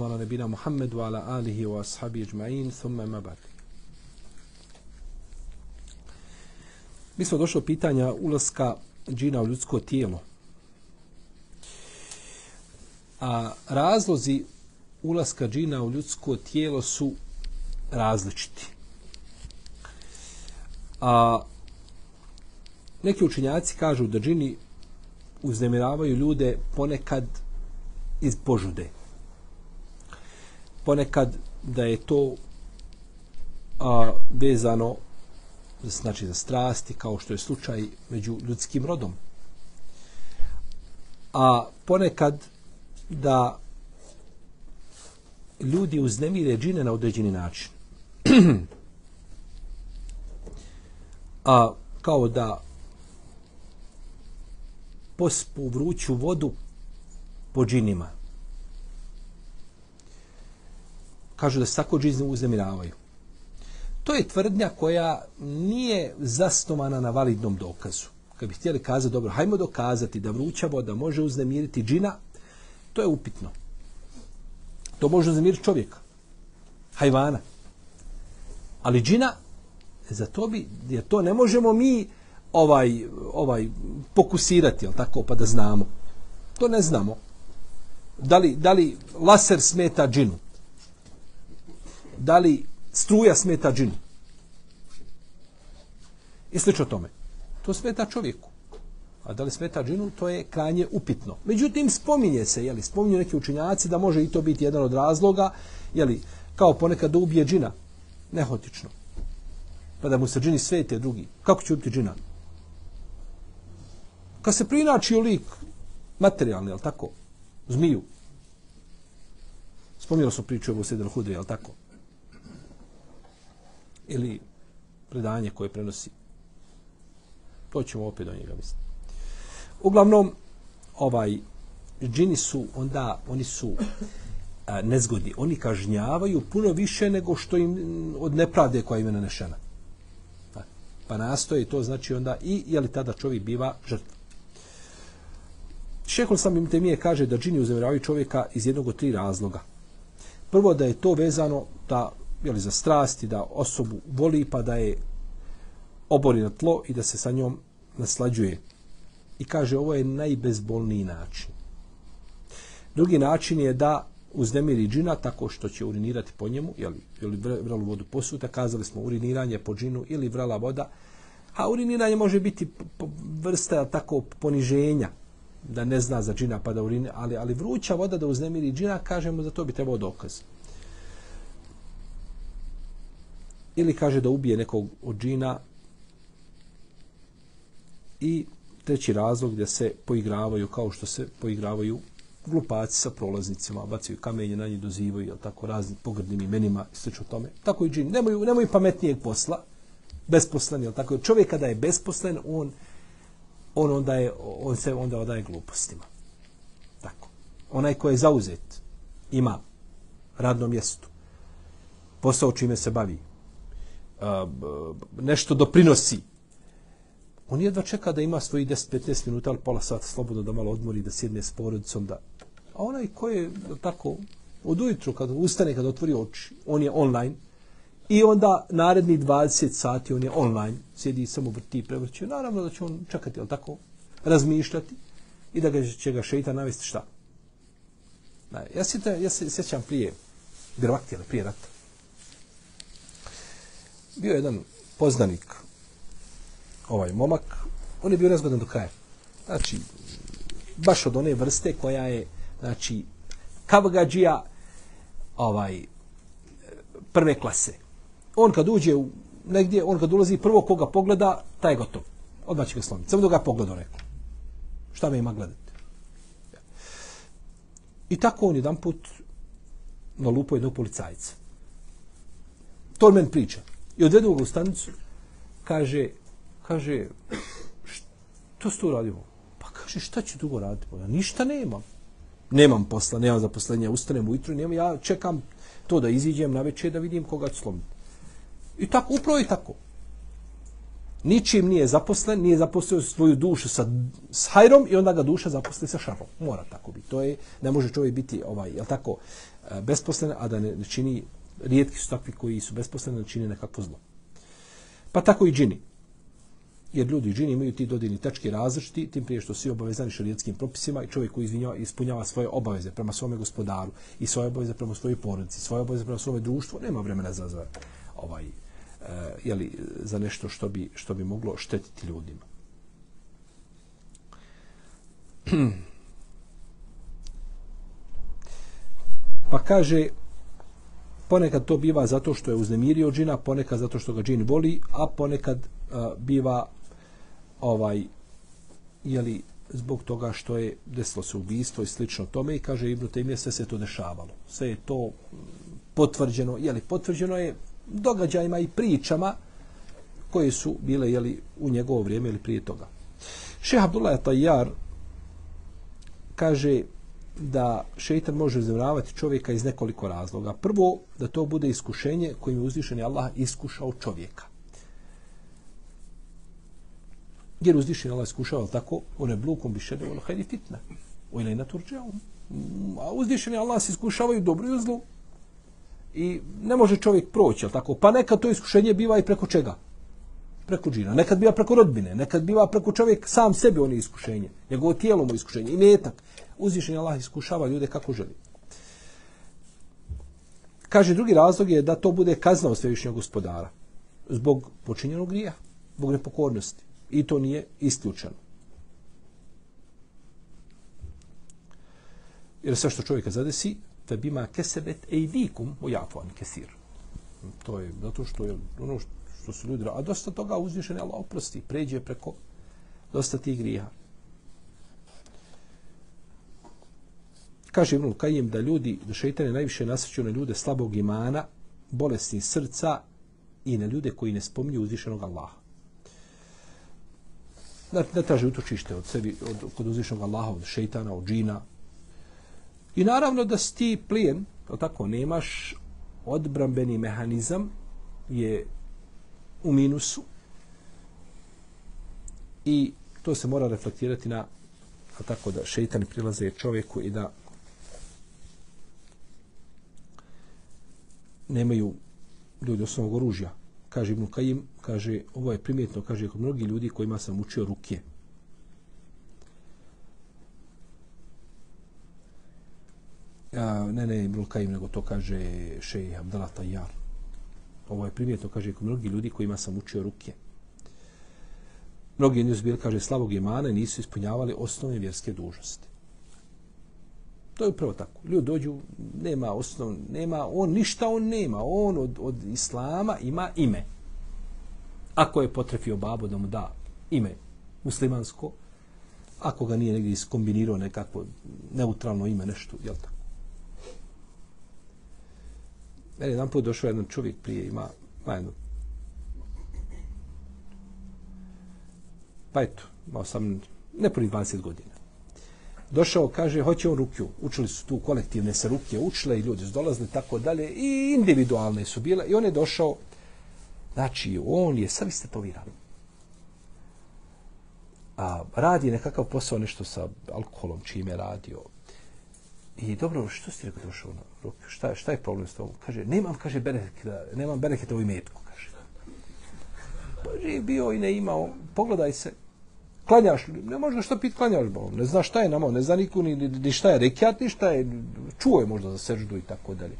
على نبينا محمد وعلى آله وأصحابه أجمعين ثم ما بعد Mi smo došli do pitanja ulaska džina u ljudsko tijelo. A razlozi ulaska džina u ljudsko tijelo su različiti. A neki učinjaci kažu da džini uznemiravaju ljude ponekad iz požude ponekad da je to a, vezano znači za strasti kao što je slučaj među ljudskim rodom. A ponekad da ljudi uznemire džine na određeni način. A kao da pospu vruću vodu po džinima. Kažu da se tako džizne uznemiravaju. To je tvrdnja koja nije zasnovana na validnom dokazu. Kad bi htjeli kazati, dobro, hajmo dokazati da vruća voda može uznemiriti džina, to je upitno. To može uznemiriti čovjeka, hajvana. Ali džina, za to bi, jer to ne možemo mi ovaj, ovaj pokusirati, jel tako, pa da znamo. To ne znamo. Da li, da li laser smeta džinu? Da li struja smeta džinu. I slično tome. To smeta čovjeku. A da li smeta džinu, to je krajnje upitno. Međutim, spominje se, jeli, spominju neki učinjaci da može i to biti jedan od razloga, jeli, kao ponekad da ubije džina. Nehotično. Pa da mu se džini svete drugi. Kako će ubiti džina? Kad se prinači lik materijalni, jel tako? Zmiju. spominjalo sam priču o Sedel Hudri, jel tako? Ili predanje koje prenosi. To ćemo opet do njega misliti. Uglavnom, ovaj, džini su onda, oni su a, nezgodni. Oni kažnjavaju puno više nego što im od nepravde koja im je nanešena. Pa, pa nastoje to znači onda i je li tada čovjek biva žrtva. Šehol sam im temije kaže da džini uzemiravaju čovjeka iz jednog od tri razloga. Prvo da je to vezano da jeli, za strasti, da osobu voli pa da je obori na tlo i da se sa njom naslađuje. I kaže, ovo je najbezbolniji način. Drugi način je da uznemiri džina tako što će urinirati po njemu, jeli, ili vralu vodu posuta, kazali smo uriniranje po džinu ili vrala voda, a uriniranje može biti vrsta tako poniženja, da ne zna za džina pa da urinira, ali, ali vruća voda da uznemiri džina, kažemo za to bi trebao dokaz. Ili kaže da ubije nekog od džina i treći razlog gdje se poigravaju kao što se poigravaju glupaci sa prolaznicima, bacaju kamenje na njih, dozivaju, jel tako, raznim pogrdnim imenima i slično tome. Tako i džini. Nemaju, nemaju pametnijeg posla, besposlen, jel tako. Čovjek kada je besposlen, on, on, onda je, on se onda odaje glupostima. Tako. Onaj ko je zauzet, ima radno mjesto, posao čime se bavi, nešto doprinosi. On jedva čeka da ima svoji 10-15 minuta, ali pola sata slobodno da malo odmori, da sjedne s porodicom. Da... A onaj ko je tako od ujutru, kad ustane, kad otvori oči, on je online. I onda naredni 20 sati on je online, sjedi samo vrti i prevrće. Naravno da će on čekati, ali tako, razmišljati i da ga će ga šeita navesti šta. Ja se, ja se sjećam prije, vjerovatno, prije rata bio jedan poznanik, ovaj momak, on je bio nezgodan do kraja. Znači, baš od one vrste koja je, znači, kavgađija ovaj, prve klase. On kad uđe u negdje, on kad ulazi prvo koga pogleda, taj je gotov. Odmah će ga slomiti. Samo da ga pogleda, rekao. Šta me ima gledati? I tako on jedan put na lupu jednog policajca To on meni priča. I odvedu ga u stanicu, kaže, kaže, što si tu? Pa kaže, šta ću dugo raditi? Pa ja ništa nemam. Nemam posla, nemam zaposlenja, ustanem ujutru, nemam, ja čekam to da iziđem na večer da vidim koga ću slomiti. I tako, upravo i tako. Ničim nije zaposlen, nije zaposlio svoju dušu sa, s hajrom i onda ga duša zaposli sa šarom. Mora tako biti. To je, ne može čovjek biti, ovaj, jel tako, e, besposlen, a da ne, ne čini, rijetki su takvi koji su besposleni, da čini nekakvo zlo. Pa tako i džini. Jer ljudi i džini imaju ti dodini tačke različiti, tim prije što svi obavezani šarijetskim propisima i čovjek koji izvinjava, ispunjava svoje obaveze prema svome gospodaru i svoje obaveze prema svojoj porodici, svoje obaveze prema svome društvu, nema vremena za, za ovaj, eh, uh, jeli, za nešto što bi, što bi moglo štetiti ljudima. Pa kaže, ponekad to biva zato što je uznemirio džina, ponekad zato što ga džin boli, a ponekad uh, biva ovaj jeli zbog toga što je desilo se ubistvo i slično tome i kaže Ibn Taymije sve se to dešavalo. Sve je to potvrđeno, jeli potvrđeno je događajima i pričama koje su bile jeli, u njegovo vrijeme ili prije toga. Šeha Abdullah Tajjar kaže da šeitan može zavravati čovjeka iz nekoliko razloga. Prvo, da to bude iskušenje kojim je uzvišen Allah iskušao čovjeka. Jer uzvišen Allah iskušao tako, one blukom bi šede, ono hajdi fitna. O ili na turđeom. A uzvišen Allah se iskušavaju dobro i zlo. I ne može čovjek proći, ali tako? Pa neka to iskušenje biva i preko čega? Preko džina. Nekad biva preko rodbine. Nekad biva preko čovjek sam sebi on iskušenje. Njegovo tijelo mu iskušenje. I metak. Uzvišen Allah iskušava ljude kako želi. Kaže, drugi razlog je da to bude kazna od svevišnjeg gospodara. Zbog počinjenog grija. Zbog nepokornosti. I to nije isključeno. Jer sve što čovjeka zadesi, fe bima kesebet ejdikum u jafuan kesir. To je zato što je ono što su ljudi a dosta toga uzvišen Allah oprosti, pređe preko dosta tih grija. Kaže Ibnul Kajim da ljudi, da šeitane najviše nasreću na ljude slabog imana, bolesti srca i na ljude koji ne spominju uzvišenog Allaha. Da da traže utočište od sebi, od, kod uzvišenog Allaha, od šeitana, od džina, I naravno da si ti plijen, o tako, nemaš odbrambeni mehanizam, je u minusu i to se mora reflektirati na a tako da šeitan prilaze čovjeku i da nemaju ljudi osnovnog oružja. Kaže Ibn Kajim, kaže, ovo je primjetno, kaže, kod mnogi ljudi kojima sam učio ruke. A, ne, ne, Ibn Kajim, nego to kaže šej Abdala Tajar. Ovo je primjetno, kaže, kod mnogi ljudi kojima sam učio ruke. Mnogi od njih bili, kaže, slavog imana i nisu ispunjavali osnovne vjerske dužnosti. To je upravo tako. Ljudi dođu, nema osnov, nema, on ništa on nema. On od, od islama ima ime. Ako je potrefio babo da mu da ime muslimansko, ako ga nije negdje iskombinirao nekakvo neutralno ime, nešto, jel tako? Meni jedan put došao jedan čovjek prije, ima, ima jedno, pa eto, imao sam nepuni 20 godina. Došao, kaže, hoće on rukju. Učili su tu kolektivne se ruke, učile i ljudi su dolazili tako dalje i individualne su bile. I on je došao, znači, on je sav istetoviran. A radi nekakav posao, nešto sa alkoholom, čime je radio. I dobro, što si rekao došao na ruku? Šta, šta je problem s tobom? Kaže, nemam, kaže, bereketa, nemam bereketa u imetku, kaže. Pa Bože, bio i ne imao, pogledaj se, klanjaš, ne možeš što pit klanjaš, bo, ne zna šta je nama, ne zna niku ni, ni šta je rekiat, ni šta je, čuo je možda za seždu i tako dalje.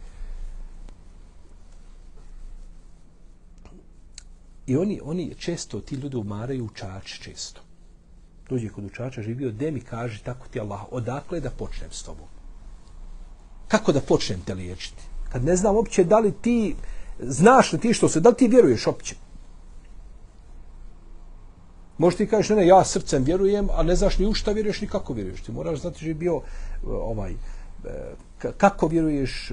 I oni, oni često, ti ljudi umaraju učač često. Dođe kod učača, živio, de mi kaže, tako ti Allah, odakle da počnem s tobom? Kako da počnem te liječiti? Kad ne znam uopće da li ti znaš li ti što se, da li ti vjeruješ uopće? Možeš ti kažeš, ne, ne, ja srcem vjerujem, a ne znaš ni u šta vjeruješ, ni kako vjeruješ. Ti moraš znati že je bio ovaj, kako vjeruješ,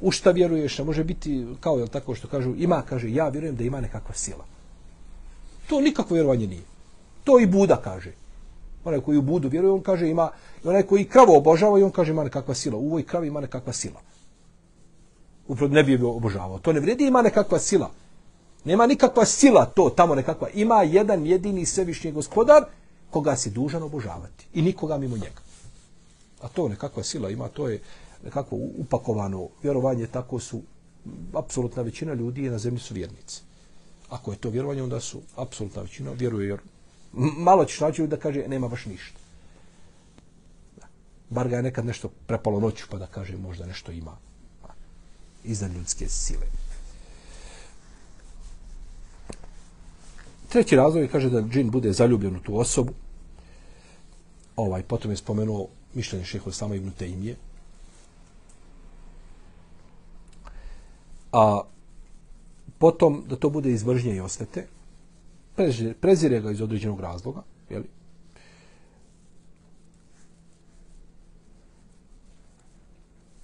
u šta vjeruješ, ne može biti kao, jel tako što kažu, ima, kaže, ja vjerujem da ima nekakva sila. To nikakvo vjerovanje nije. To i Buda kaže. Onaj koji u Budu vjeruje, on kaže ima, i onaj koji kravu obožava i on kaže ima nekakva sila. U ovoj kravi ima nekakva sila. Upravo ne bi je obožavao. To ne vredi ima nekakva sila. Nema nikakva sila to, tamo nekakva. Ima jedan jedini svevišnji gospodar koga si dužan obožavati. I nikoga mimo njega. A to nekakva sila ima, to je nekako upakovano vjerovanje, tako su apsolutna većina ljudi na zemlji su vjernici. Ako je to vjerovanje, onda su apsolutna većina vjeruje, jer malo ćeš naći da kaže nema baš ništa. Da. Bar ga je nekad nešto prepalo noću pa da kaže možda nešto ima a, iznad ljudske sile. Treći razlog je kaže da džin bude zaljubljen u tu osobu. Ovaj, potom je spomenuo mišljenje šeho Islama ibn Tejmije. A potom da to bude izvržnje i osvete. Prezire, prezire ga iz određenog razloga. je li?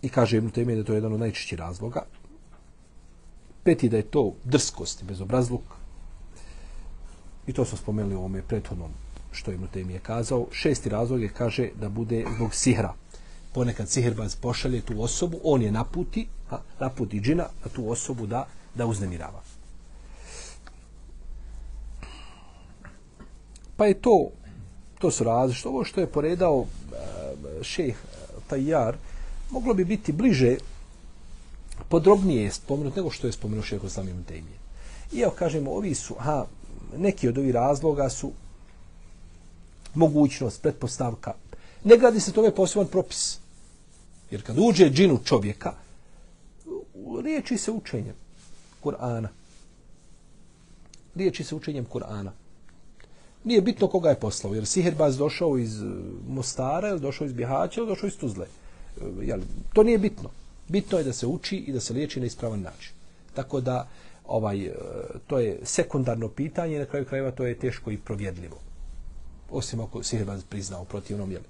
I kaže Ibn Tejmije da je jedan od najčešćih razloga. Peti da je to drskost i bezobrazluk. I to smo spomenuli u ovome prethodnom što je Ibn Tejmije kazao. Šesti razlog je kaže da bude zbog sihra. Ponekad sihirbaz pošalje tu osobu, on je naputi, a, naputi džina, a tu osobu da, da uznemirava. Pa je to, to su različite. Ovo što je poredao eh, šejh eh, Tajar, moglo bi biti bliže, podrobnije spomenut nego što je spomenuo šejh Oslam ibn Tejmije. I evo kažemo, ovi su, aha, neki od ovih razloga su mogućnost, pretpostavka. Ne gradi se tome poseban propis. Jer kad uđe džinu čovjeka, riječi se učenjem Kur'ana. Riječi se učenjem Kur'ana. Nije bitno koga je poslao, jer Siherbaz došao iz e, Mostara, ili došao iz Bihaća, ili došao iz Tuzle. E, jel, to nije bitno. Bitno je da se uči i da se liječi na ispravan način. Tako da, ovaj, e, to je sekundarno pitanje, na kraju krajeva to je teško i provjedljivo. Osim ako Siherbaz priznao protivnom, jel,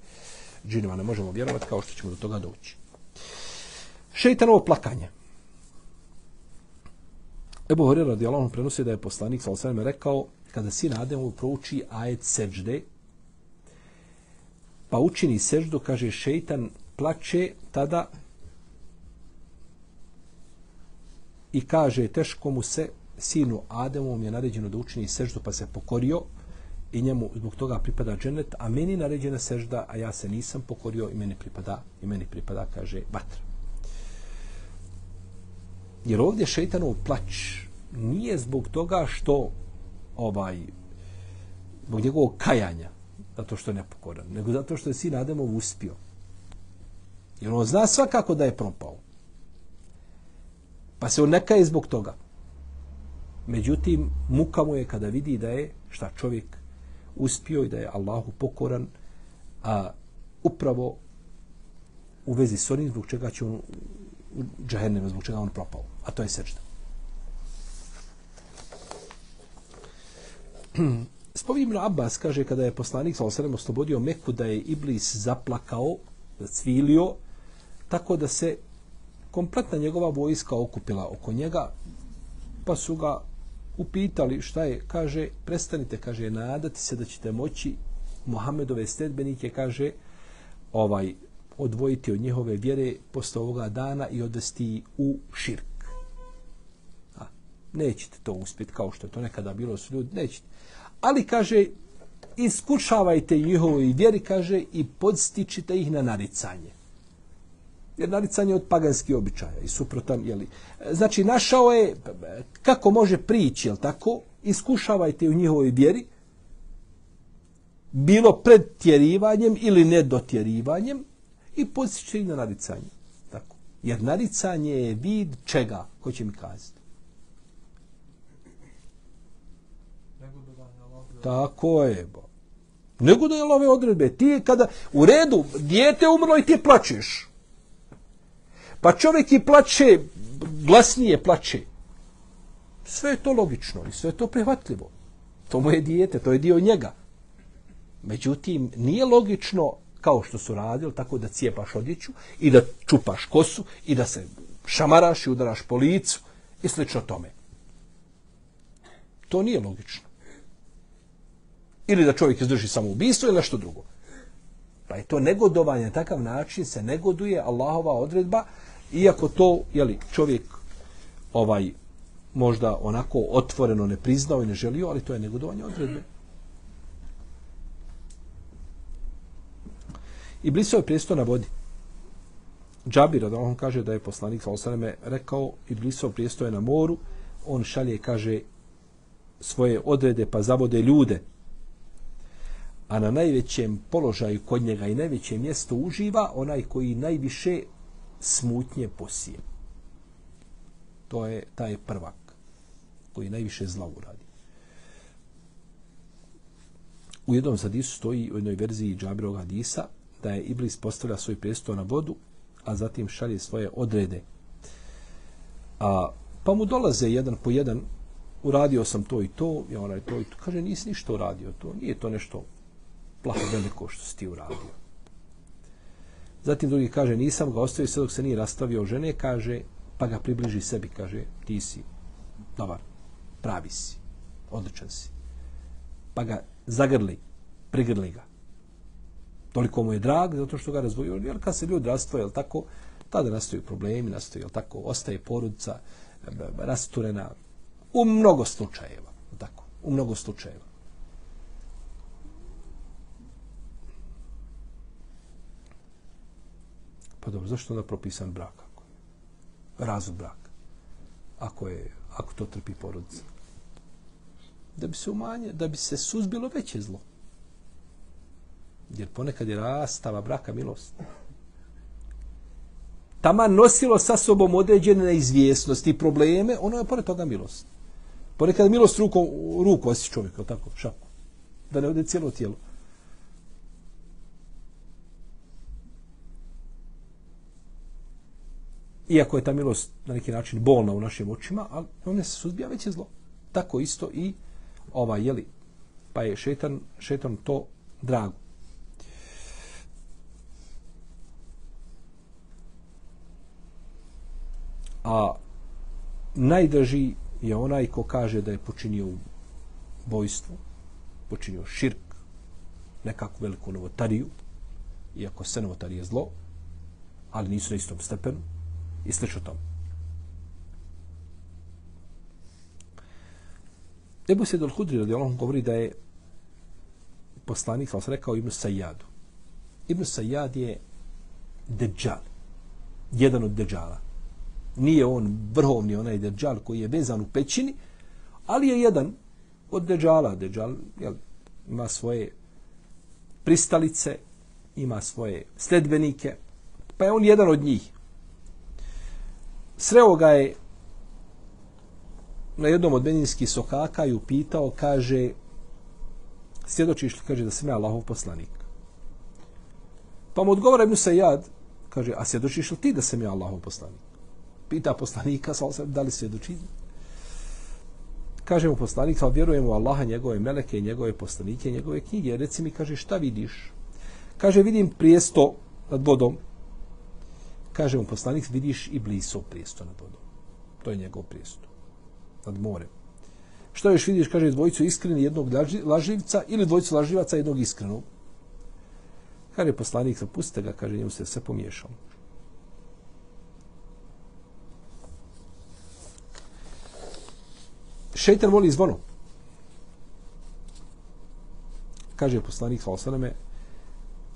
džinima ne možemo vjerovati, kao što ćemo do toga doći. Šeitanovo plakanje. Ebu Horir radijallahu anhu prenosi da je poslanik sa rekao kada sin Ademovu prouči ajet seđde pa učini seždu, kaže šeitan plače tada i kaže teško mu se sinu Ademovom je naređeno da učini seždu pa se pokorio i njemu zbog toga pripada dženet, a meni naređena sežda, a ja se nisam pokorio i meni pripada, i meni pripada, kaže, vatra. Jer ovdje šeitanov plać nije zbog toga što ovaj zbog njegovog kajanja zato što je nepokoran, nego zato što je sin Ademov uspio. Jer on zna svakako da je propao. Pa se on neka je zbog toga. Međutim, muka mu je kada vidi da je šta čovjek uspio i da je Allahu pokoran, a upravo u vezi s onim zbog čega će on u džahennem, zbog čega on propao. A to je srđda. Spominjeno Abbas kaže kada je poslanik sa osrem oslobodio Meku da je Iblis zaplakao, cvilio, tako da se kompletna njegova vojska okupila oko njega, pa su ga upitali šta je, kaže, prestanite, kaže, nadati se da ćete moći Mohamedove stedbenike, kaže, ovaj, odvojiti od njihove vjere posle ovoga dana i odvesti u širk. Nećete to uspjeti kao što je to nekada bilo su ljudi, nećete. Ali, kaže, iskušavajte njihovoj vjeri, kaže, i podstičite ih na naricanje. Jer naricanje od paganskih običaja i suprotan, jeli. Znači, našao je kako može prići, jel tako? Iskušavajte u njihovoj vjeri, bilo pred tjerivanjem ili nedotjerivanjem i podstiče ih na naricanje. Tako. Jer naricanje je vid čega? Ko će mi kazati? Tako je, bo. Nego da je ove odredbe. Ti je kada u redu, dijete umrlo i ti plačeš. Pa čovjek i plače, glasnije plače. Sve je to logično i sve je to prihvatljivo. To mu je dijete, to je dio njega. Međutim, nije logično kao što su radili, tako da cijepaš odjeću i da čupaš kosu i da se šamaraš i udaraš po licu i slično tome. To nije logično. Ili da čovjek izdrži samoubistvo ili nešto drugo. Pa je to negodovanje, na takav način se negoduje Allahova odredba, iako to, jeli, čovjek ovaj možda onako otvoreno ne priznao i ne želio, ali to je negodovanje odredbe. I blisao je prijesto na vodi. Džabir, da on kaže da je poslanik sa osaneme rekao i blisao prijesto je na moru, on šalje, kaže, svoje odrede pa zavode ljude a na najvećem položaju kod njega i najveće mjesto uživa onaj koji najviše smutnje posije. To je taj prvak koji najviše zla uradi. U jednom hadisu stoji u jednoj verziji Džabirog hadisa da je Iblis postavlja svoj presto na vodu, a zatim šalje svoje odrede. A, pa mu dolaze jedan po jedan, uradio sam to i to, ja onaj to i to. Kaže, nisi ništa uradio to, nije to nešto plaho veliko što si ti uradio. Zatim drugi kaže, nisam ga ostavio sve dok se nije rastavio žene, kaže, pa ga približi sebi, kaže, ti si dobar, pravi si, odličan si. Pa ga zagrli, prigrli ga. Toliko mu je drag, zato što ga razvojio, jer kad se ljudi rastvoje, jel tako, tada nastaju problemi, nastaju, jel tako, ostaje porodica eh, rasturena u mnogo slučajeva, tako, u mnogo slučajeva. Pa dobro, zašto onda propisan brak? Ako je? Brak. Ako, je, ako to trpi porodica. Da bi se umanje, da bi se suzbilo veće zlo. Jer ponekad je rastava braka milost. Tama nosilo sa sobom određene neizvjesnosti i probleme, ono je pored toga milost. Ponekad milost rukom, ruku osjeći čovjek, tako, šaku. Da ne ode cijelo tijelo. Iako je ta milost na neki način bolna u našim očima, ali on ne se suzbija, već je zlo. Tako isto i ovaj, jeli, pa je šetan, šetan to drago. A najdrži je onaj ko kaže da je počinio bojstvo, počinio širk, nekakvu veliku novotariju, iako se novotarije zlo, ali nisu na istom stepenu, i slično tom. Ebu Sedol Hudri radi Allah govori da je poslanik, sam rekao, Ibn Sajjadu. Ibn Sajjad je deđal. Jedan od deđala. Nije on vrhovni onaj deđal koji je vezan u pećini, ali je jedan od deđala. Deđal jel, ima svoje pristalice, ima svoje sledbenike, pa je on jedan od njih sreo ga je na jednom od beninskih sokaka i upitao, kaže, svjedočiš li, kaže, da sam ja Allahov poslanik. Pa mu odgovara Ibn Sajad, kaže, a svjedočiš li ti da sam ja Allahov poslanik? Pita poslanika, sal da li svjedoči? Kaže mu poslanik, sal vjerujem u Allaha, njegove meleke, njegove poslanike, njegove knjige. Reci mi, kaže, šta vidiš? Kaže, vidim prijesto nad vodom, kaže mu poslanik, vidiš i bliso prijesto nad vodom. To je njegov prijesto. Nad morem. Što još vidiš, kaže, dvojicu iskreni jednog laživca ili dvojicu laživaca jednog iskrenog. Kaže poslanik, zapustite ga, kaže, njemu se sve pomiješalo. Šeitan voli zvono. Kaže poslanik, sa osaname,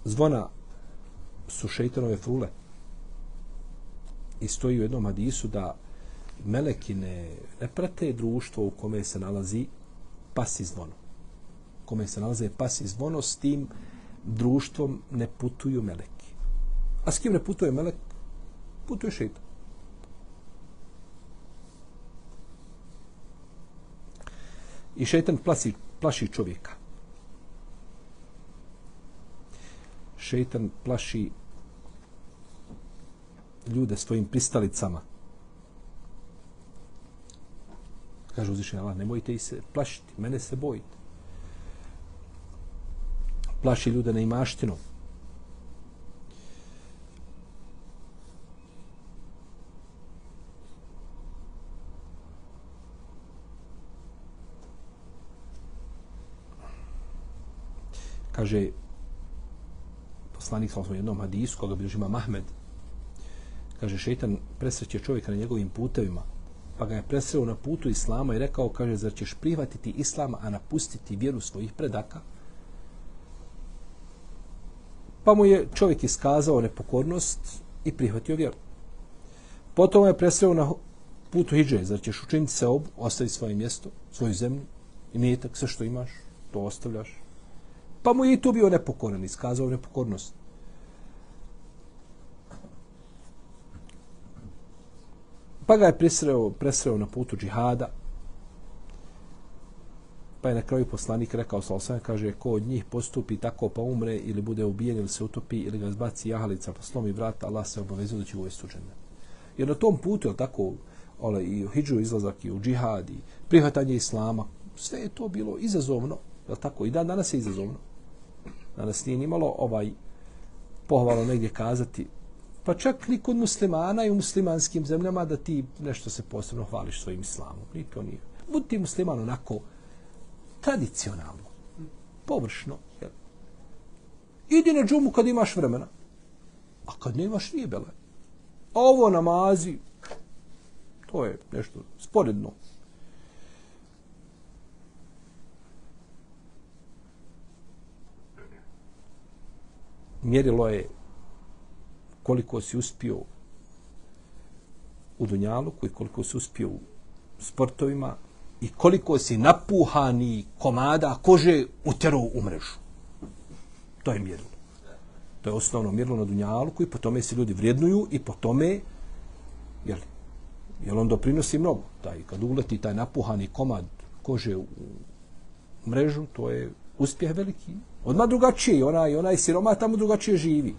zvona su šeitanove frule i stoji u jednom hadisu da meleki ne, ne prate društvo u kome se nalazi pas i zvono. U kome se nalaze pas i zvono, s tim društvom ne putuju meleki. A s kim ne putuje melek? Putuje šeitan. I šeitan plaši, plaši čovjeka. Šeitan plaši ljude svojim pristalicama. Kaže uzvišenja Allah, nemojte i se plašiti, mene se bojite. Plaši ljude na imaštinu. Kaže, poslanik sa osvom jednom hadisu, koga bilo žima Mahmed, kaže šeitan presreće čovjeka na njegovim putevima pa ga je presreo na putu islama i rekao kaže zar ćeš prihvatiti islama a napustiti vjeru svojih predaka? Pa mu je čovjek iskazao nepokornost i prihvatio vjeru. Potom je presreo na putu Hidže, zar ćeš učiniti se ob ostaviti svoje mjesto svoju zemlju i nijetak sve što imaš to ostavljaš? Pa mu je i tu bio nepokoran, iskazao nepokornost. Pa ga je presreo, presreo na putu džihada. Pa je na kraju poslanik rekao sa osam, kaže, ko od njih postupi tako pa umre ili bude ubijen ili se utopi ili ga zbaci jahalica pa slomi vrata, Allah se obavezuje da će uvesti u džene. Jer na tom putu, je tako, ole, i u hijđu izlazak, i u džihad, i prihvatanje islama, sve je to bilo izazovno, je tako, i dan danas je izazovno danas nije nimalo ovaj pohvalo negdje kazati pa čak ni kod muslimana i u muslimanskim zemljama da ti nešto se posebno hvališ svojim islamom. Ni to nije. Budi ti musliman onako tradicionalno, površno. Jel? Idi na džumu kad imaš vremena. A kad ne imaš nije bele. A ovo namazi, to je nešto sporedno. mjerilo je koliko si uspio u Dunjaluku i koliko si uspio u sportovima i koliko si napuhani komada kože utero u mrežu. To je mjerilo. To je osnovno mjerilo na Dunjaluku i po tome se ljudi vrijednuju i po tome jel, jel on doprinosi mnogo. Taj, kad uleti taj napuhani komad kože u mrežu, to je uspjeh veliki. Odma drugačije, onaj, onaj siroma tamo drugačije živi.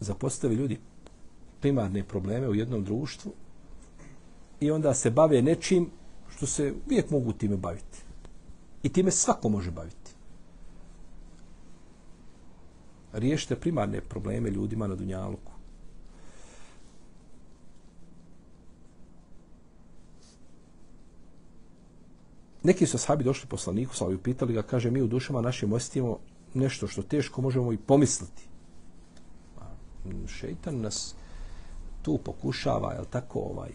Zapostavi ljudi primarne probleme u jednom društvu i onda se bave nečim što se uvijek mogu time baviti. I time svako može baviti. riješite primarne probleme ljudima na Dunjaluku. Neki su sahabi došli poslaniku, sa i pitali ga, kaže, mi u dušama našim osjetimo nešto što teško možemo i pomisliti. Šeitan nas tu pokušava, jel tako, ovaj,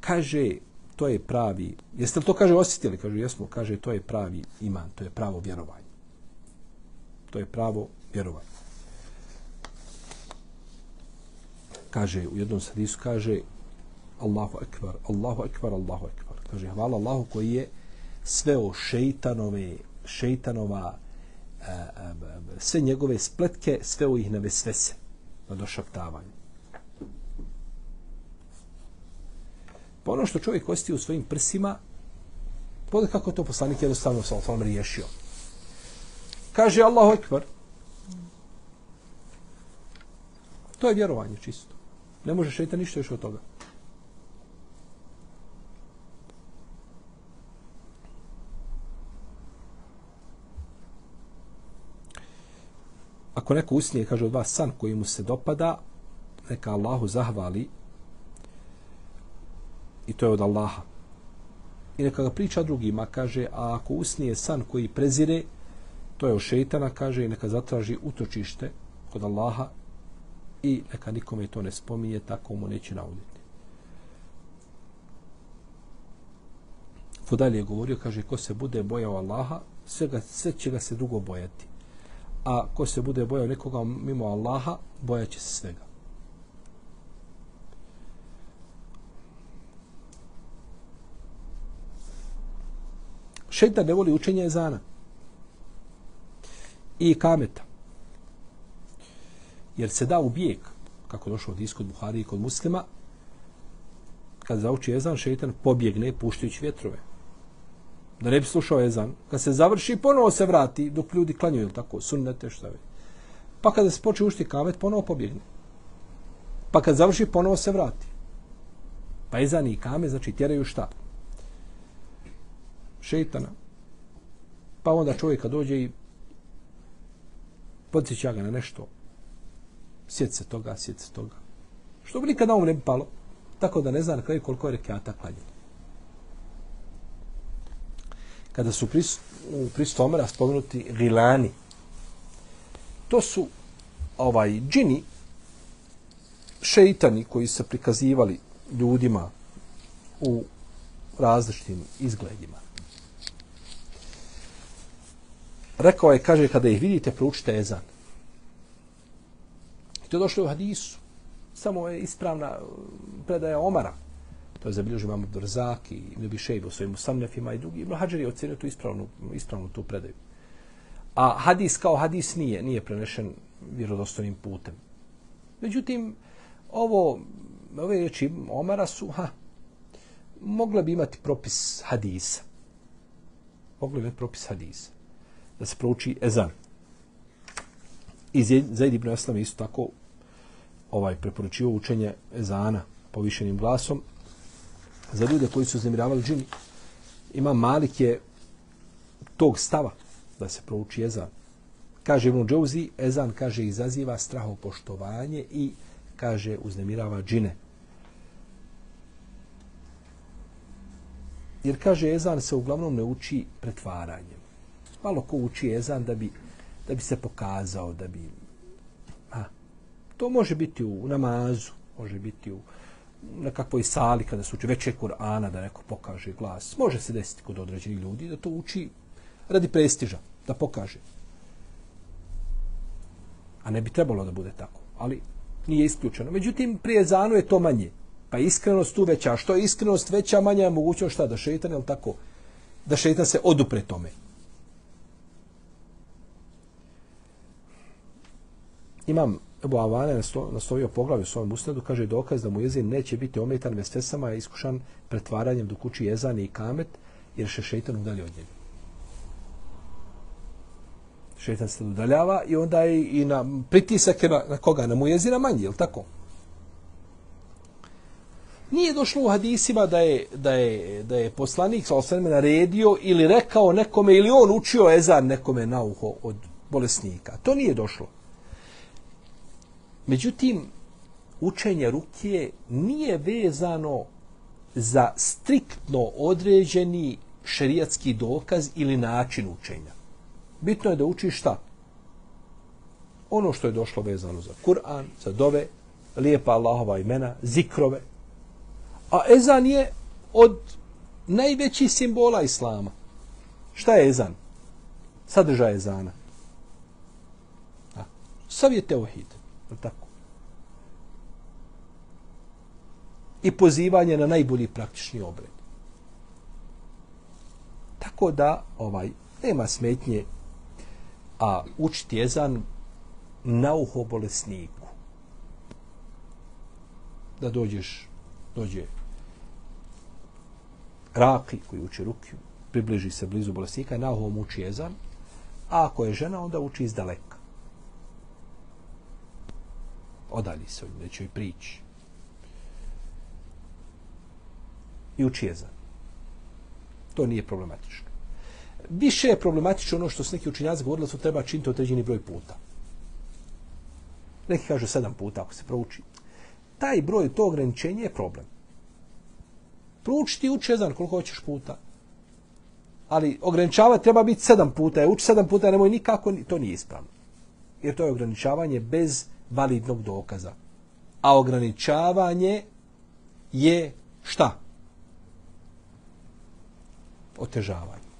kaže, to je pravi, jeste li to, kaže, osjetili? Kaže, jesmo, kaže, to je pravi iman, to je pravo vjerovanje. To je pravo vjerovanje. Kaže, u jednom sadisu kaže Allahu ekvar, Allahu ekvar, Allahu ekvar. Kaže, hvala Allahu koji je sve o šeitanove, šeitanova, šeitanova, sve njegove spletke, sve u ih nevesvese na došaptavanje. Pa ono što čovjek osti u svojim prsima, pogledaj kako to poslanik jednostavno sa osvom riješio kaže Allahu ekvar. To je vjerovanje čisto. Ne može šeta ništa još od toga. Ako neko usnije, kaže od vas, san koji mu se dopada, neka Allahu zahvali i to je od Allaha. I neka ga priča drugima, kaže, a ako usnije san koji prezire, to je od šeitana, kaže, i neka zatraži utočište kod Allaha i neka nikome to ne spominje, tako mu neće nauditi. Fudalje je govorio, kaže, ko se bude bojao Allaha, sve, ga, sve će ga se drugo bojati. A ko se bude bojao nekoga mimo Allaha, bojaće se svega. Šeitan ne voli učenje ezana i kameta. Jer se da u bijeg, kako došlo od iskod Buhari i kod muslima, kad zauči ezan, šeitan pobjegne puštajući vjetrove. Da ne bi slušao ezan. Kad se završi, ponovo se vrati dok ljudi klanjuju, tako, sunnete, šta već. Pa kada se počne ušti kamet, ponovo pobjegne. Pa kad završi, ponovo se vrati. Pa ezan i kame, znači, tjeraju šta? Šeitana. Pa onda čovjek dođe i podsjeća ga na nešto sjeti se toga, sjeti se toga. Što bi nikada na um ne bi palo, tako da ne zna na kraju koliko je rekiata klanjeno. Kada su pris, u pristu Omera spomenuti gilani, to su ovaj džini, šeitani koji se prikazivali ljudima u različitim izgledima. Rekao je, kaže, kada ih vidite, proučite ezan. I to je došlo u hadisu. Samo je ispravna eh, predaja Omara. To je zabilježio imam Abdurzak i Ibn Bišejb u svojim samnefima i drugi. Ibn Hajar je ocenio tu ispravnu, ispravnu tu predaju. A hadis kao hadis nije, nije prenešen vjerodostojnim putem. Međutim, ovo, ove riječi Omara su, ha, mogle bi imati propis hadisa. Mogle bi imati propis hadisa. Da se prouči ezan. I Zaid ibn Aslam isto tako ovaj preporučio učenje ezana povišenim glasom za ljude koji su zemiravali džini. Ima Malik je tog stava da se prouči ezan. Kaže Ibn Džouzi, ezan kaže izaziva strahopoštovanje i kaže uznemirava džine. Jer kaže ezan se uglavnom ne uči pretvaranjem. Malo ko uči ezan da bi, da bi se pokazao, da bi... A, To može biti u namazu, može biti u nekakvoj sali kada se uči veće Kur'ana da neko pokaže glas. Može se desiti kod određenih ljudi da to uči radi prestiža, da pokaže. A ne bi trebalo da bude tako. Ali nije isključeno. Međutim, prije zanu je to manje. Pa iskrenost tu veća. Što je iskrenost veća, manja je mogućnost šta? Da šetan, je tako? Da šetan se odupre tome. Imam Ebu Avane nastavio poglavlje u svojom usnadu, kaže dokaz da mu jezin neće biti ometan vesvesama, je iskušan pretvaranjem do kući jezan i kamet, jer se šeitan udalje od njega. Šeitan se udaljava i onda je i na pritisak na, na koga? Na mu jezina manji, je tako? Nije došlo u hadisima da je, da je, da je poslanik sa osvrame naredio ili rekao nekome ili on učio ezan nekome na uho od bolesnika. To nije došlo. Međutim, učenje rukije nije vezano za striktno određeni šerijatski dokaz ili način učenja. Bitno je da učiš šta? Ono što je došlo vezano za Kur'an, za dove, lijepa Allahova imena, zikrove, A ezan je od najvećih simbola islama. Šta je ezan? Sadržaj ezana. A, savjet teohid. Tako. I pozivanje na najbolji praktični obred. Tako da, ovaj, nema smetnje a učiti jezan na uho bolesniku. Da dođeš, dođe raki koji uči rukiju, približi se blizu bolesnika, na mu uči jezan, a ako je žena, onda uči iz daleka. Odalji se od neće priči. I uči. To nije problematično. Više je problematično ono što su neki učinjaci govorili da su treba činiti određeni broj puta. Neki kažu sedam puta ako se prouči. Taj broj, to ograničenje je problem. Prouči ti uči jedan koliko hoćeš puta. Ali ograničava treba biti sedam puta. Je uči sedam puta, nemoj nikako, to nije ispravno. Jer to je ograničavanje bez validnog dokaza. A ograničavanje je šta? Otežavanje.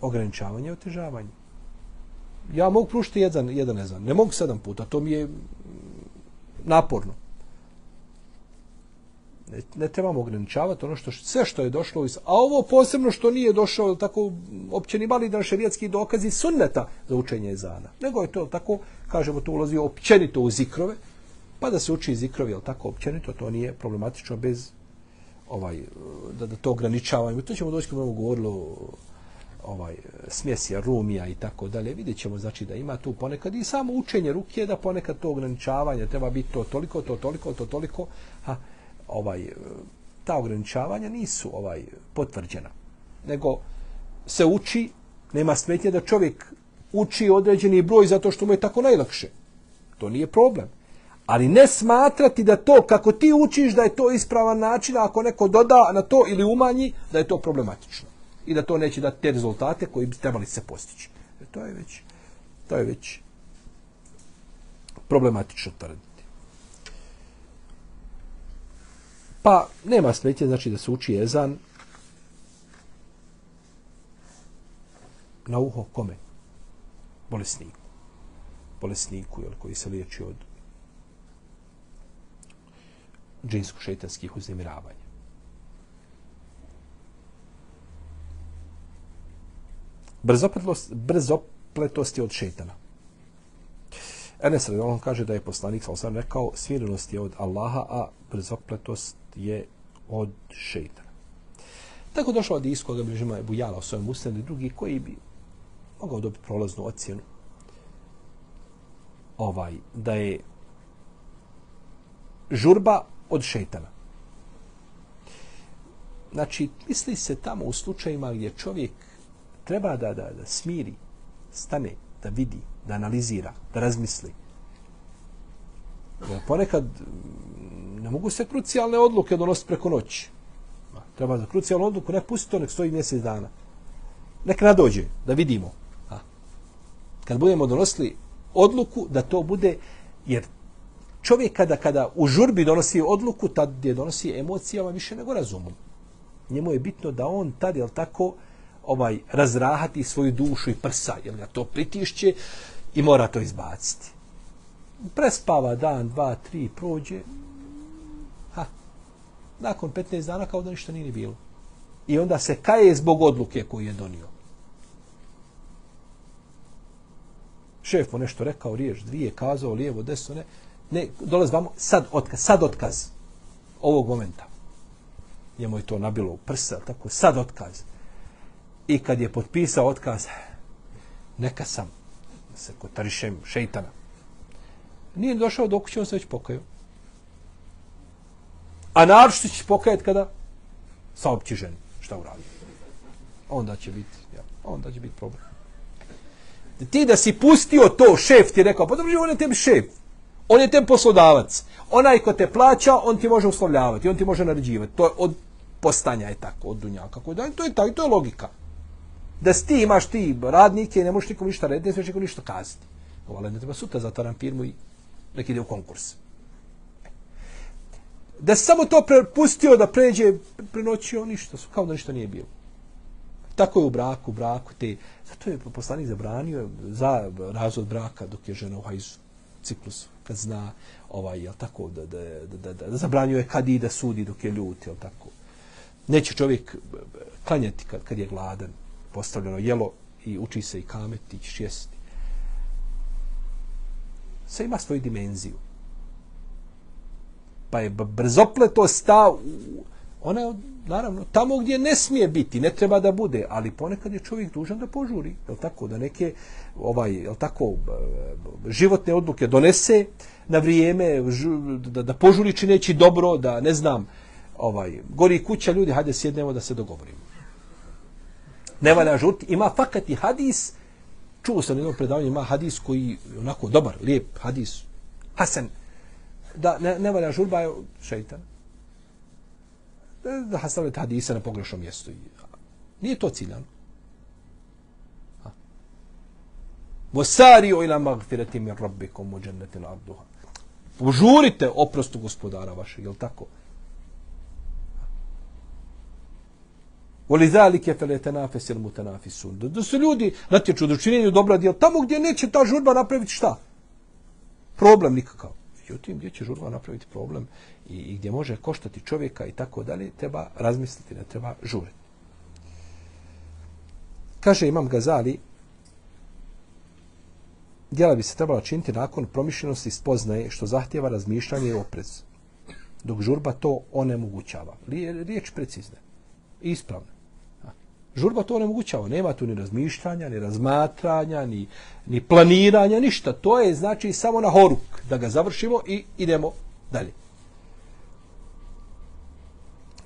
Ograničavanje je otežavanje. Ja mogu prušiti jedan, jedan ne znam. Ne mogu sedam puta. To mi je naporno ne, ne trebamo ograničavati ono što sve što je došlo iz, a ovo posebno što nije došlo tako opće ni mali dan šerijatski dokazi sunneta za učenje ezana. Nego je to tako kažemo to ulazi općenito u zikrove pa da se uči zikrovi al tako općenito to nije problematično bez ovaj da, da to ograničavamo. To ćemo doći kad budemo ovaj smjesi rumija i tako dalje. Vidjet ćemo znači da ima tu ponekad i samo učenje ruke da ponekad to ograničavanje treba biti to toliko to toliko to toliko ha ovaj e, ta ograničavanja nisu ovaj potvrđena nego se uči nema smetnje da čovjek uči određeni broj zato što mu je tako najlakše. To nije problem. Ali ne smatrati da to kako ti učiš da je to ispravan način, ako neko doda na to ili umanji, da je to problematično. I da to neće dati te rezultate koji bi trebali se postići. E, to je već, to je već problematično tvrdi. Pa nema smetje, znači da se uči ezan na uho kome? Bolesniku. Bolesniku, jel, koji se liječi od džinsko-šetanskih uznemiravanja. Brzopletost, brzopletost je od šetana. Enes Radolon kaže da je poslanik sa osam rekao smirenost je od Allaha, a brzopletost je od šeitana. Tako došao od iskoga bližima je bujala o svojom ustanu i drugi koji bi mogao dobiti prolaznu ocjenu ovaj, da je žurba od šeitana. Znači, misli se tamo u slučajima gdje čovjek treba da, da, da smiri, stane, da vidi, da analizira, da razmisli. Jer ponekad mm, ne mogu se krucijalne odluke donositi preko noći. Treba da krucijalnu odluku ne pusti to, nek stoji mjesec dana. Nek nadođe, da vidimo. A. Kad budemo donosili odluku, da to bude, jer čovjek kada, kada u žurbi donosi odluku, tad je donosi emocijama više nego razumom. Njemu je bitno da on tad, jel tako, ovaj razrahati svoju dušu i prsa, jer ga to pritišće i mora to izbaciti. Prespava dan, dva, tri, prođe, ha, nakon 15 dana kao da ništa nije bilo. I onda se kaje zbog odluke koju je donio. Šef mu nešto rekao, riješ, dvije, kazao, lijevo, desno, ne, ne, dolaz vamo, sad otkaz, sad otkaz, ovog momenta. Njemu je to nabilo u prsa, tako, sad otkaz. I kad je potpisao otkaz, neka sam se kotarišem šeitana. Nije došao do kuće, on se već pokaju. A naročito će pokajat kada saopći ženi šta uradi. Onda će biti, ja, onda će biti problem. Ti da si pustio to, šef ti je rekao, pa dobro, on je tebi šef. On je tebi poslodavac. Onaj ko te plaća, on ti može uslovljavati, on ti može naređivati. To je od postanja je tako, od dunja. Kako da, to je tako, to je logika. Da ti imaš ti radnike i ne možeš nikom ništa rediti, ne smiješ nikom ništa kazati. Ali ne treba sutra zatvaram firmu i nek ide u konkurs. Da samo to prepustio da pređe prenoćio ništa, kao da ništa nije bilo. Tako je u braku, u braku te, zato je poslanik zabranio za razvod braka dok je žena u hajzu ciklusu kad zna ovaj je tako da da da da, da, zabranjuje kad ide sudi dok je ljut jel tako neće čovjek eh, klanjati kad kad je gladan postavljeno jelo i uči se i kameti ćeš šesti sve ima svoju dimenziju. Pa je brzopletost ta ona je naravno tamo gdje ne smije biti ne treba da bude ali ponekad je čovjek dužan da požuri je tako? Da neke ovaj je tako životne odluke donese na vrijeme da, da požuri čineći dobro da ne znam ovaj gori kuća ljudi hajde sjednemo da se dogovorimo ne valja žurti. ima fakat i hadis čuo sam jedno predavanje ima hadis koji je onako dobar lijep hadis hasan da ne, ne valja žurba je šeitan e, da hastavljate hadise na pogrešnom mjestu. Nije to ciljano. Vosari ila magfirati min rabbikum u džennetin arduha. Požurite oprostu gospodara vašeg, je li tako? Voli zalike fele tenafes il mutanafisun. Da, da su ljudi natječu do činjenju dobra djela tamo gdje neće ta žurba napraviti šta? Problem nikakav. Međutim, gdje će žurba napraviti problem i, i gdje može koštati čovjeka i tako dalje, treba razmisliti, ne treba žuriti. Kaže Imam Gazali, djela bi se trebala činiti nakon promišljenosti spoznaje što zahtjeva razmišljanje i oprez. Dok žurba to onemogućava. Riječ precizna. Ispravna. Žurba to onemogućava. Nema tu ni razmišljanja, ni razmatranja, ni, ni planiranja, ništa. To je znači samo na horuk da ga završimo i idemo dalje.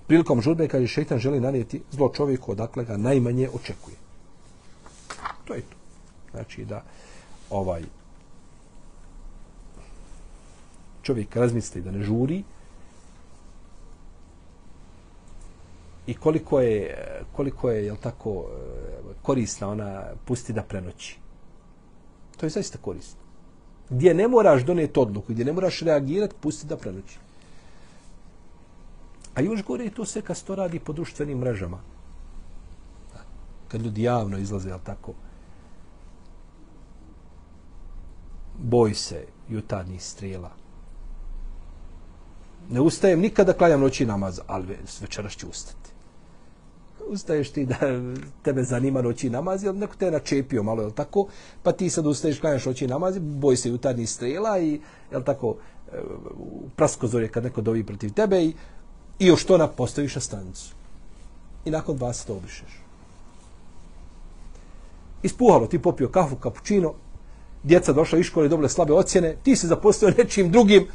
Prilikom žurbe kad je šeitan želi nanijeti zlo čovjeku odakle ga najmanje očekuje. To je to. Znači da ovaj čovjek razmisli da ne žuri i koliko je koliko je jel tako e, korisna ona pusti da prenoći. To je zaista korisno. Gdje ne moraš doneti odluku, gdje ne moraš reagirati, pusti da prenoći. A još gore je to sve kad to radi po društvenim mrežama. Kad ljudi javno izlaze, jel tako? Boj se jutarnjih strela. Ne ustajem nikada klanjam noći namaz, ali večeras ću ustati. Ustaješ ti da tebe zanima noći namaz, jel neko te je načepio malo, jel tako? Pa ti sad ustaješ, klanjaš noći namaz, boj se jutarnjih strela i, jel tako, praskozorje praskozor kad neko dovi protiv tebe i i još to postaviš na stanicu. I nakon dva se to obrišeš. Ispuhalo, ti popio kafu, kapučino, djeca došla iz škole, dobile slabe ocjene, ti se zapostio nečim drugim,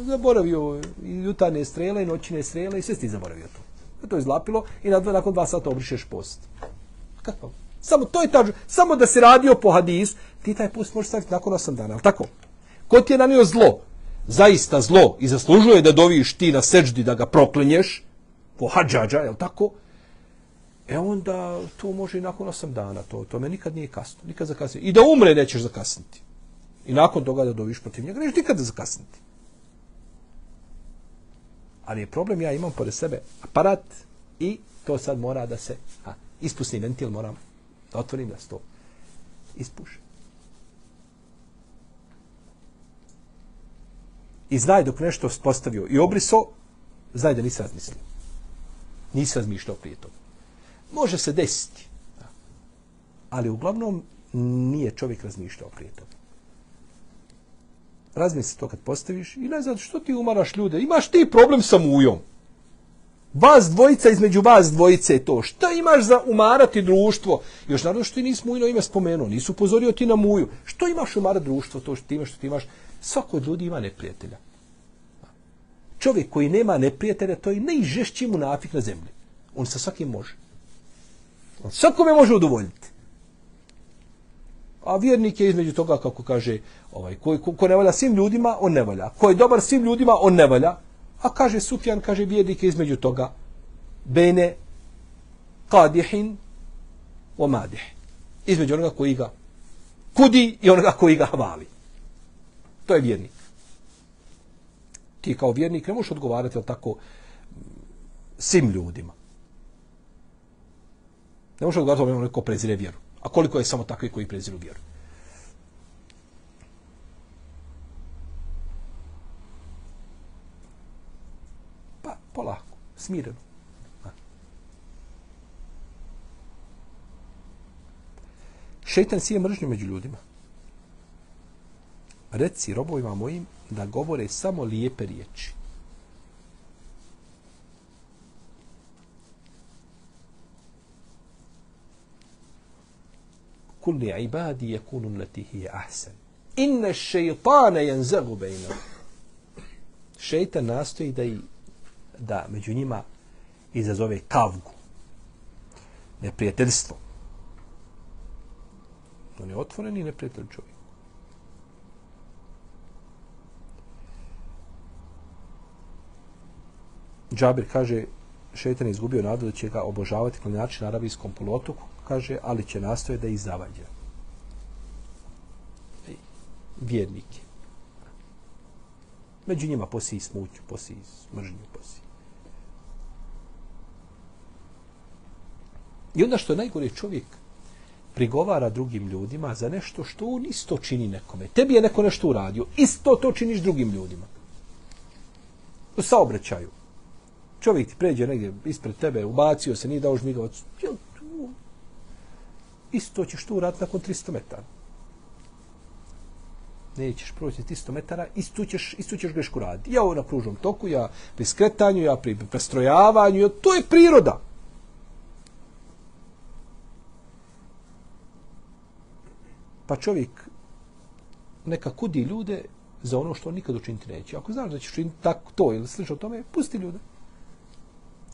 zaboravio i jutarnje strele, i noćne strele, i sve ti zaboravio to. Pa to je izlapilo i na, nakon dva sata obrišeš post. Kako? Samo to je tađu, samo da se radio po hadis, ti taj post možeš staviti nakon 8 dana, ali tako? Ko ti je nanio zlo? zaista zlo i zaslužuje da doviš ti na seđdi da ga proklinješ, po hađađa, je tako? E onda to može i nakon 8 dana, to, to me nikad nije kasno, nikad zakasniti. I da umre nećeš zakasniti. I nakon toga da doviš protiv njega, nećeš nikad zakasniti. Ali je problem, ja imam pored sebe aparat i to sad mora da se, a, ispusni ventil moram da otvorim da se to ispuši. i znaj dok nešto postavio i obriso, znaj da nisi razmislio. Nisi razmišljao prije toga. Može se desiti. Ali uglavnom nije čovjek razmišljao prije toga. Razmisli to kad postaviš i ne znam što ti umaraš ljude. Imaš ti problem sa mujom. Vas dvojica između vas dvojice je to. Šta imaš za umarati društvo? Još naravno što ti nisi mujno ime spomenuo. Nisu upozorio ti na muju. Što imaš umarati društvo? To što ti imaš, što ti imaš svako od ljudi ima neprijatelja. Čovjek koji nema neprijatelja, to je najžešći munafik na zemlji. On sa svakim može. On svakome može udovoljiti. A vjernik je između toga, kako kaže, ovaj, ko, ko, ko ne valja svim ljudima, on ne valja. Ko je dobar svim ljudima, on ne valja. A kaže Sufjan, kaže vjernik je između toga. Bene kadihin o madih. Između onoga koji ga kudi i onoga koji ga hvali. To je vjernik. Ti kao vjernik ne možeš odgovarati ali tako svim ljudima. Ne možeš odgovarati onome ko prezire vjeru. A koliko je samo takvi koji preziru vjeru? Pa, polako, smireno. Šeitan sije mržnju među ljudima reci robovima mojim da govore samo lijepe riječi. Kulli ibadi yakunu allati leti ahsan. Inna ash-shaytana jenzagu bainahum. Šejtan nastoji da, i, da među njima izazove kavgu. Neprijateljstvo. On je otvoren i neprijatelj čovjek. Džabir kaže, šetan je izgubio nadu da će ga obožavati klanjači na arabijskom polotoku, kaže, ali će nastoje da ih zavađa. Vjernike. Među njima posi smuću, posi smržnju, posi. I onda što je najgore čovjek prigovara drugim ljudima za nešto što on isto čini nekome. Tebi je neko nešto uradio, isto to činiš drugim ljudima. U saobraćaju čovjek ti pređe negdje ispred tebe, ubacio se, nije dao žmigavac, isto ćeš to uraditi nakon 300 metara. Nećeš proći 300 metara, isto ćeš, isto ćeš grešku raditi. Ja ovo na pružnom toku, ja pri skretanju, ja pri prestrojavanju, ja, to je priroda. Pa čovjek neka kudi ljude za ono što on nikad učiniti neće. Ako znaš da ćeš učiniti tako to ili slično tome, pusti ljude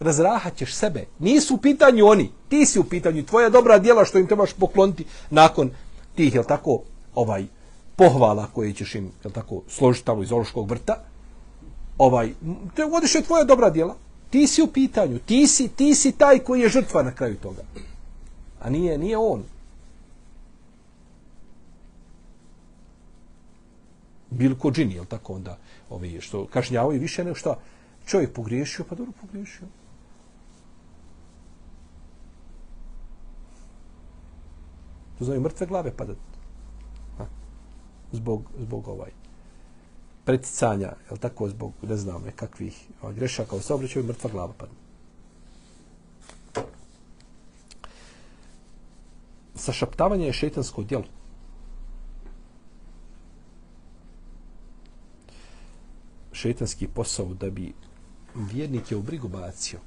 razrahaćeš sebe. Nisu u pitanju oni. Ti si u pitanju. Tvoja dobra djela što im trebaš pokloniti nakon tih, jel tako, ovaj, pohvala koje ćeš im, jel tako, složiti tamo iz Ološkog vrta, ovaj, te vodiš je tvoja dobra djela. Ti si u pitanju, ti si, ti si taj koji je žrtva na kraju toga. A nije, nije on. Bil ko džini, jel tako onda, ovi, što kažnjavaju više nego što čovjek pogriješio, pa dobro pogriješio. To znaju mrtve glave padati. Ha. Zbog, zbog ovaj preticanja, je tako, zbog, ne znam, nekakvih ovaj, grešaka u saobraćaju, mrtva glava padne. Sašaptavanje je šetansko djelo. Šetanski posao da bi vjernik je u brigu bacio.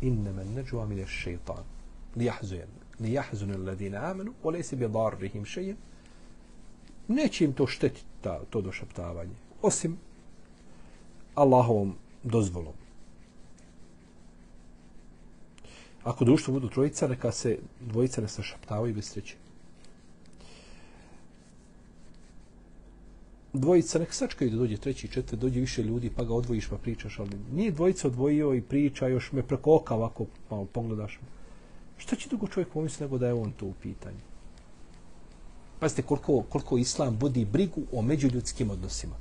Inne men neđu amine šeitan. Lijahzujem. Li jahzunu alladine amenu, o lesi bi darrihim šejen. Neće im to štetiti ta, to došaptavanje. Osim Allahovom dozvolom. Ako društvo budu trojica, neka se dvojica ne sašaptavaju bez sreće. Dvojica, nek sačkaju da dođe treći, četvrti, dođe više ljudi, pa ga odvojiš, pa pričaš, ali nije dvojica odvojio i priča, još me preko oka ovako malo pogledaš. Šta će drugo čovjek pomisliti nego da je on to u pitanju? Pazite koliko, koliko islam budi brigu o međuljudskim odnosima.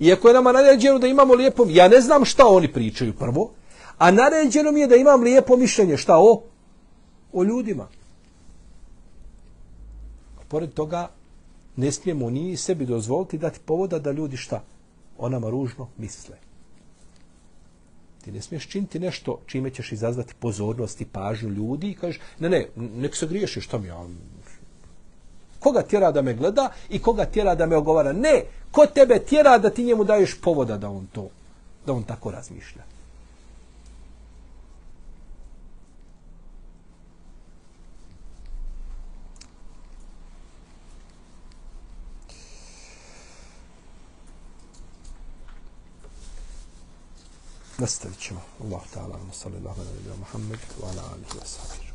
Iako je nama naređeno da imamo lijepo, ja ne znam šta oni pričaju prvo, a naređeno mi je da imam lijepo mišljenje, šta o? O ljudima. Pored toga, ne smijemo ni sebi dozvoliti dati povoda da ljudi šta? O nama ružno misle. Ti ne smiješ činiti nešto čime ćeš izazvati pozornost i pažnju ljudi i kažeš, ne, ne, nek se griješi, što mi ja... Koga tjera da me gleda i koga tjera da me ogovara? Ne, ko tebe tjera da ti njemu daješ povoda da on to, da on tako razmišlja? Nastavit ćemo. Allah ta'ala, sallallahu alaihi wa Muhammed, wa ala alihi wa sallam.